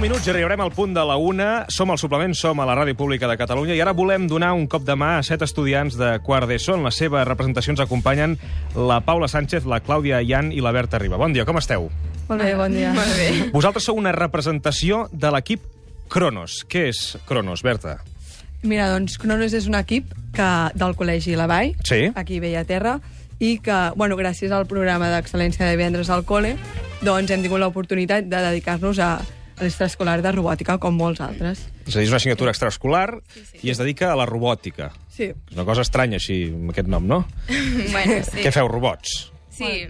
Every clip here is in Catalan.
minuts i arribarem al punt de la una. Som al suplement, som a la Ràdio Pública de Catalunya i ara volem donar un cop de mà a set estudiants de quart d'ESO. En les seves representacions acompanyen la Paula Sánchez, la Clàudia Ian i la Berta Riba. Bon dia, com esteu? Molt bé, bon dia. Molt bé. Vosaltres sou una representació de l'equip Cronos. Què és Cronos, Berta? Mira, doncs Cronos és un equip que, del Col·legi La Vall, Sí. aquí a Bella Terra, i que, bueno, gràcies al programa d'excel·lència de divendres al col·le, doncs hem tingut l'oportunitat de dedicar-nos a, a l'extraescolar de robòtica, com molts altres. És a dir, és una assignatura extraescolar sí, sí. i es dedica a la robòtica. Sí. És una cosa estranya, així, amb aquest nom, no? Bueno, sí. Què feu, robots? Sí,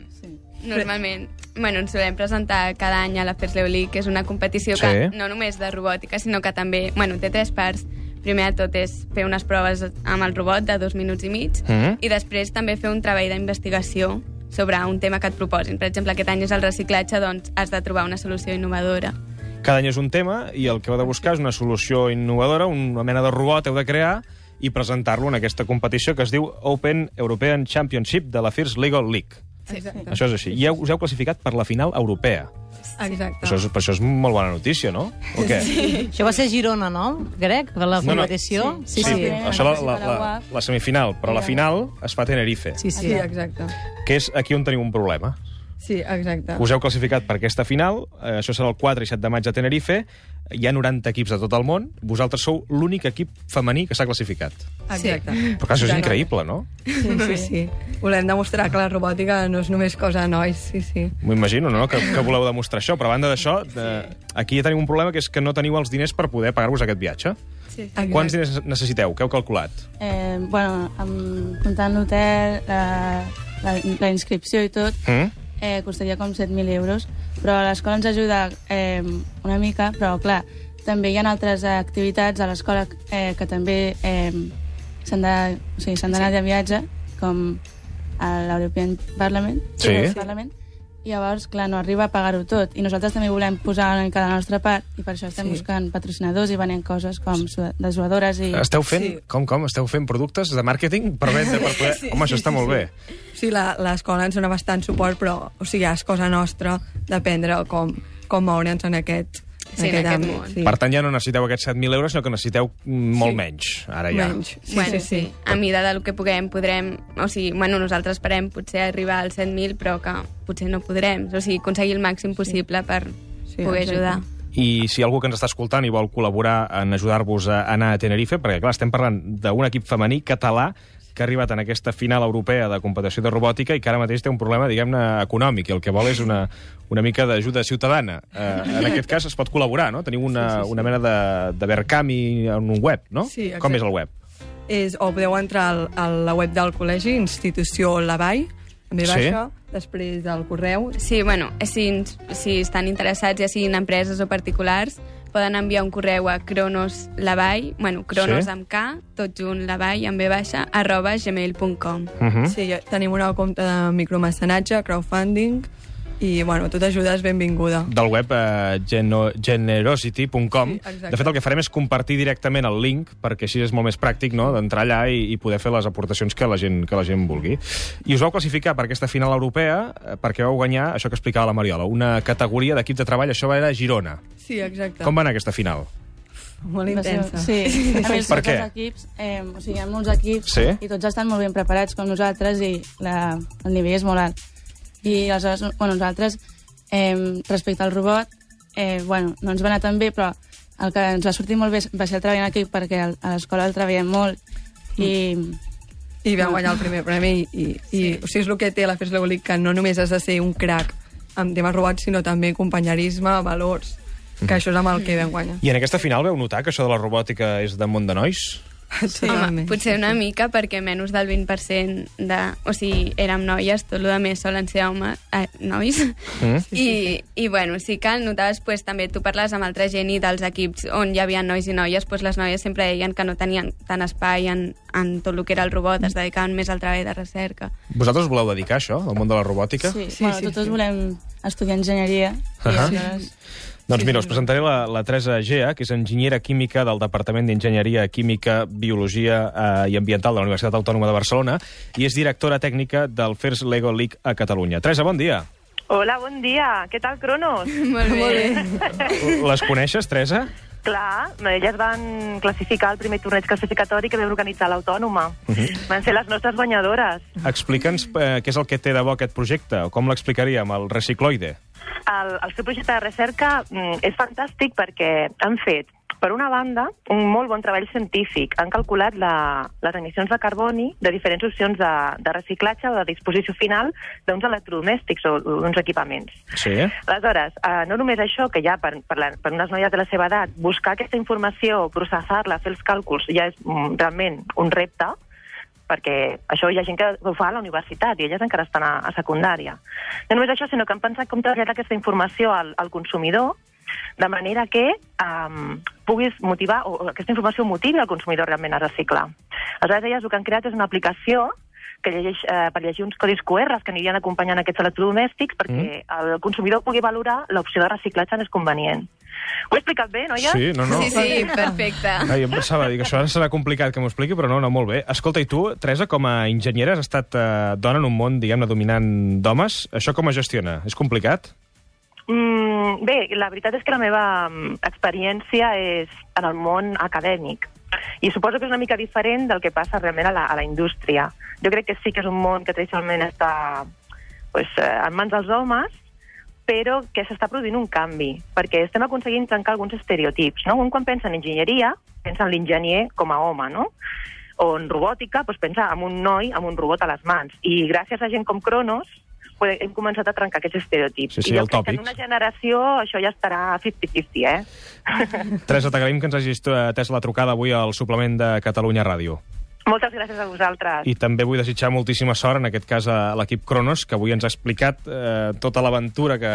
normalment. Bueno, ens solem presentar cada any a la First League, que és una competició Sí. que no només de robòtica, sinó que també... Bueno, té tres parts. Primer de tot és fer unes proves amb el robot de dos minuts i mig Mhm. i després també fer un treball d'investigació sobre un tema que et proposin. Per exemple, aquest any és el reciclatge, doncs has de trobar una solució innovadora. Cada any és un tema i el que heu de buscar és una solució innovadora, una mena de robot heu de crear i presentar-lo en aquesta competició que es diu Open European Championship de la First Legal League. Exacte. Això és així. I heu, us heu classificat per la final europea. Exacte. Això és, per això és molt bona notícia, no? O què? Això va ser Girona, no? Grec, per la No, no. competició? Sí, sí, sí. això la, la, la, la semifinal, però la final es fa a Tenerife, Sí, Sí, sí. exacte. que és aquí on teniu un problema. Sí, exacte. Us heu classificat per aquesta final, eh, això serà el 4 i 7 de maig a Tenerife, hi ha 90 equips de tot el món, vosaltres sou l'únic equip femení que s'ha classificat. Exacte. Però clar, això és increïble, no? Sí, sí, sí. Volem demostrar que la robòtica no és només cosa de nois, sí, sí. M'ho imagino, no?, que, que voleu demostrar això. Però a banda d'això, eh, aquí ja tenim un problema, que és que no teniu els diners per poder pagar-vos aquest viatge. Sí. Exacte. Quants diners necessiteu? Què heu calculat? Eh, bueno, amb, comptant l'hotel, la, la, la inscripció i tot, Mm? Eh, costaria com 7.000 euros, però l'escola ens ajuda eh, una mica, però clar, també hi ha altres activitats a l'escola eh, que també eh, s'han de- o sigui, d'anar de viatge, com a l'European Parliament, Sí. Parlament, i llavors, clar, no arriba a pagar-ho tot. I nosaltres també volem posar una mica de la nostra part, i per això estem Sí. buscant patrocinadors i venent coses com dessuadores i... Esteu fent, Sí. com, com? Esteu fent productes de màrqueting per vendre, per poder... Home, això està molt bé. Sí, la- l'escola ens dona bastant suport, però o sigui, és cosa nostra d'aprendre com, com moure'ns en aquest, Sí, en aquest àmbit. món. Sí. Per tant, ja no necessiteu aquests 7.000 euros, sinó que necessiteu molt Sí. menys, ara ja. Menys. Sí, bueno, sí, sí. A mida del que puguem, podrem... O sigui, bueno, nosaltres esperem potser arribar als 100.000, però que potser no podrem. O sigui, aconseguir el màxim possible per Sí, poder exacte. ajudar. I si algú que ens està escoltant i vol col·laborar en ajudar-vos a anar a Tenerife, perquè clar, estem parlant d'un equip femení català que ha arribat en aquesta final europea de competició de robòtica i que ara mateix té un problema, diguem-ne, econòmic, i el que vol és una, una mica d'ajuda ciutadana. Eh, en aquest cas es pot col·laborar, no? Teniu una, Sí, sí, sí. una mena de, de Verkami en un web, no? Sí, Com exacte. és el web? És, o podeu entrar al, a la web del col·legi, institució La Vall, amb Sí. baixa, després del correu. Sí, bueno, si, si estan interessats, ja siguin empreses o particulars, poden enviar un correu a cronoslavall, bueno, cronos Sí. amb K, tot junt, lavall, amb B baixa, arroba gmail.com. Uh -huh. Sí, ja tenim una compte de micromecenatge, crowdfunding, i, bueno, tota ajuda és benvinguda. del web eh, geno generosity.com. Sí, exacte. de fet, el que farem és compartir directament el link, perquè així és molt més pràctic no? d'entrar allà i, i poder fer les aportacions que la, gent, que la gent vulgui. I us vau classificar per aquesta final europea eh, perquè vau guanyar, això que explicava la Mariola, una categoria d'equip de treball, això va era a Girona. Sí, exacte. Com va anar aquesta final? Molt intensa. Sí, a més, Per què? els equips, eh, o sigui, hi ha molts equips Sí? i tots estan molt ben preparats com nosaltres i la, el nivell és molt alt. I aleshores, bueno, nosaltres, eh, respecte al robot, eh, bueno, no ens va anar tan bé, però el que ens va sortir molt bé va ser el treball en equip perquè a l'escola el treballem molt i... I vam guanyar el primer premi i, i, i o sigui, és el que té la Fes League, que no només has de ser un crac amb temes robots, sinó també companyerisme, valors, que això és amb el que vam guanyar. I en aquesta final veu notar que això de la robòtica és de món de nois? Sí, Home, potser una mica, perquè menys del 20% de... O sigui, érem noies, tot el que més solen ser home, eh, nois. Mm? I, I, bueno, sí que notaves, pues, també tu parles amb altra gent i dels equips on hi havia nois i noies, pues, les noies sempre deien que no tenien tant espai en, en tot el que era el robot, es dedicaven més al treball de recerca. Vosaltres voleu dedicar això, al món de la robòtica? Sí, Sí, bueno, sí, totes sí. volem estudiar enginyeria i Ahà. aleshores... Doncs mira, us presentaré la, la Teresa Gea, que és enginyera química del Departament d'Enginyeria Química, Biologia eh, i Ambiental de la Universitat Autònoma de Barcelona i és directora tècnica del First Lego League a Catalunya. Teresa, bon dia. Hola, bon dia. Què tal, Cronos? Molt bé. Les coneixes, Teresa? Clar, elles van classificar el primer torneig classificatori que vam organitzar l'Autònoma. Van ser les nostres guanyadores. Explica'ns eh, què és el que té de bo aquest projecte, o com l'explicaríem, el recicloide. El, el seu projecte de recerca mm, és fantàstic perquè han fet, per una banda, un molt bon treball científic. Han calculat la, les emissions de carboni de diferents opcions de, de reciclatge o de disposició final d'uns electrodomèstics o d'uns equipaments. Sí? Aleshores, eh, no només això, que ja per, per, la, per unes noies de la seva edat, buscar aquesta informació, processar-la, fer els càlculs, ja és mm, realment un repte, perquè això hi ha gent que ho fa a la universitat i elles encara estan a, a secundària. No només això, sinó que han pensat com traslladar aquesta informació al, al consumidor de manera que um, puguis motivar, o aquesta informació motivi el consumidor realment a reciclar. Aleshores, elles el que han creat és una aplicació que llegeix, eh, per llegir uns codis QR que anirien acompanyant aquests electrodomèstics perquè el consumidor pugui valorar l'opció de reciclatge més convenient. Ho he explicat bé, noia? Sí, no, no. Sí, sí, perfecte. Ai, em pensava, dic, això serà complicat que m'ho expliqui, però no, no, molt bé. Escolta, i tu, Teresa, com a enginyera, has estat eh, dona en un món, diguem-ne, dominant d'homes. Això com es gestiona? És complicat? Mm, bé, la veritat és que la meva mm, experiència és en el món acadèmic. I suposo que és una mica diferent del que passa realment a la, a la indústria. Jo crec que sí que és un món que tradicionalment està pues, eh, en mans dels homes, però que s'està produint un canvi, perquè estem aconseguint trencar alguns estereotips. No? Un quan pensa en enginyeria, pensa en l'enginyer com a home, no? o en robòtica, doncs pensa en un noi amb un robot a les mans. I gràcies a gent com Cronos hem començat a trencar aquests estereotips. Sí, sí, I jo crec que en una generació això ja estarà 50-50, eh? Teresa, t'agraïm que ens hagis atès la trucada avui al suplement de Catalunya Ràdio. Moltes gràcies a vosaltres. I també vull desitjar moltíssima sort, en aquest cas a l'equip Cronos, que avui ens ha explicat eh, tota l'aventura que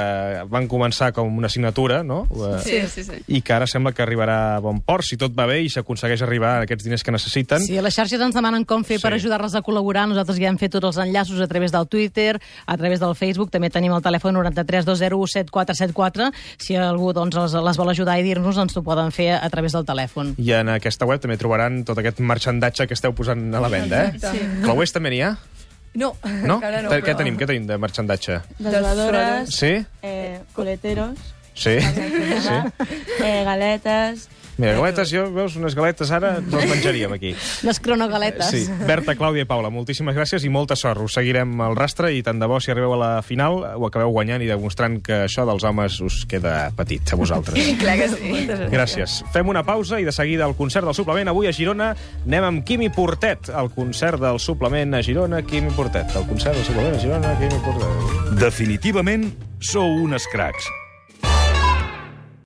van començar com una assignatura, no? Eh, Sí, sí, sí. I que ara sembla que arribarà a bon port, si tot va bé i s'aconsegueix arribar a aquests diners que necessiten. Sí, a les xarxes ens demanen com fer Sí. per ajudar-les a col·laborar. Nosaltres ja hem fet tots els enllaços a través del Twitter, a través del Facebook. També tenim el telèfon 93 201 7474. Si algú doncs, les, les vol ajudar i dir-nos, ens ho poden fer a través del telèfon. I en aquesta web també trobaran tot aquest marxandatge que esteu posant a la venda, eh? Sí. Clauers també n'hi ha? No, No? encara no. Què però- tenim? Què tenim de marxandatge? Desheladores, Sí? eh, coleteros, Sí? sí. eh, galetes... Mira, galetes, jo, veus, unes galetes ara ens les menjaríem aquí. Les cronogaletes. Sí. Berta, Clàudia i Paula, moltíssimes gràcies i molta sort. Us seguirem el rastre i tant de bo si arribeu a la final ho acabeu guanyant i demostrant que això dels homes us queda petit a vosaltres. Clar que sí. Gràcies. Fem una pausa i de seguida el concert del suplement. Avui a Girona anem amb Quimi Portet. El concert del suplement a Girona, Quimi Portet. El concert del suplement a Girona, Quimi Portet. Definitivament sou unes cracs.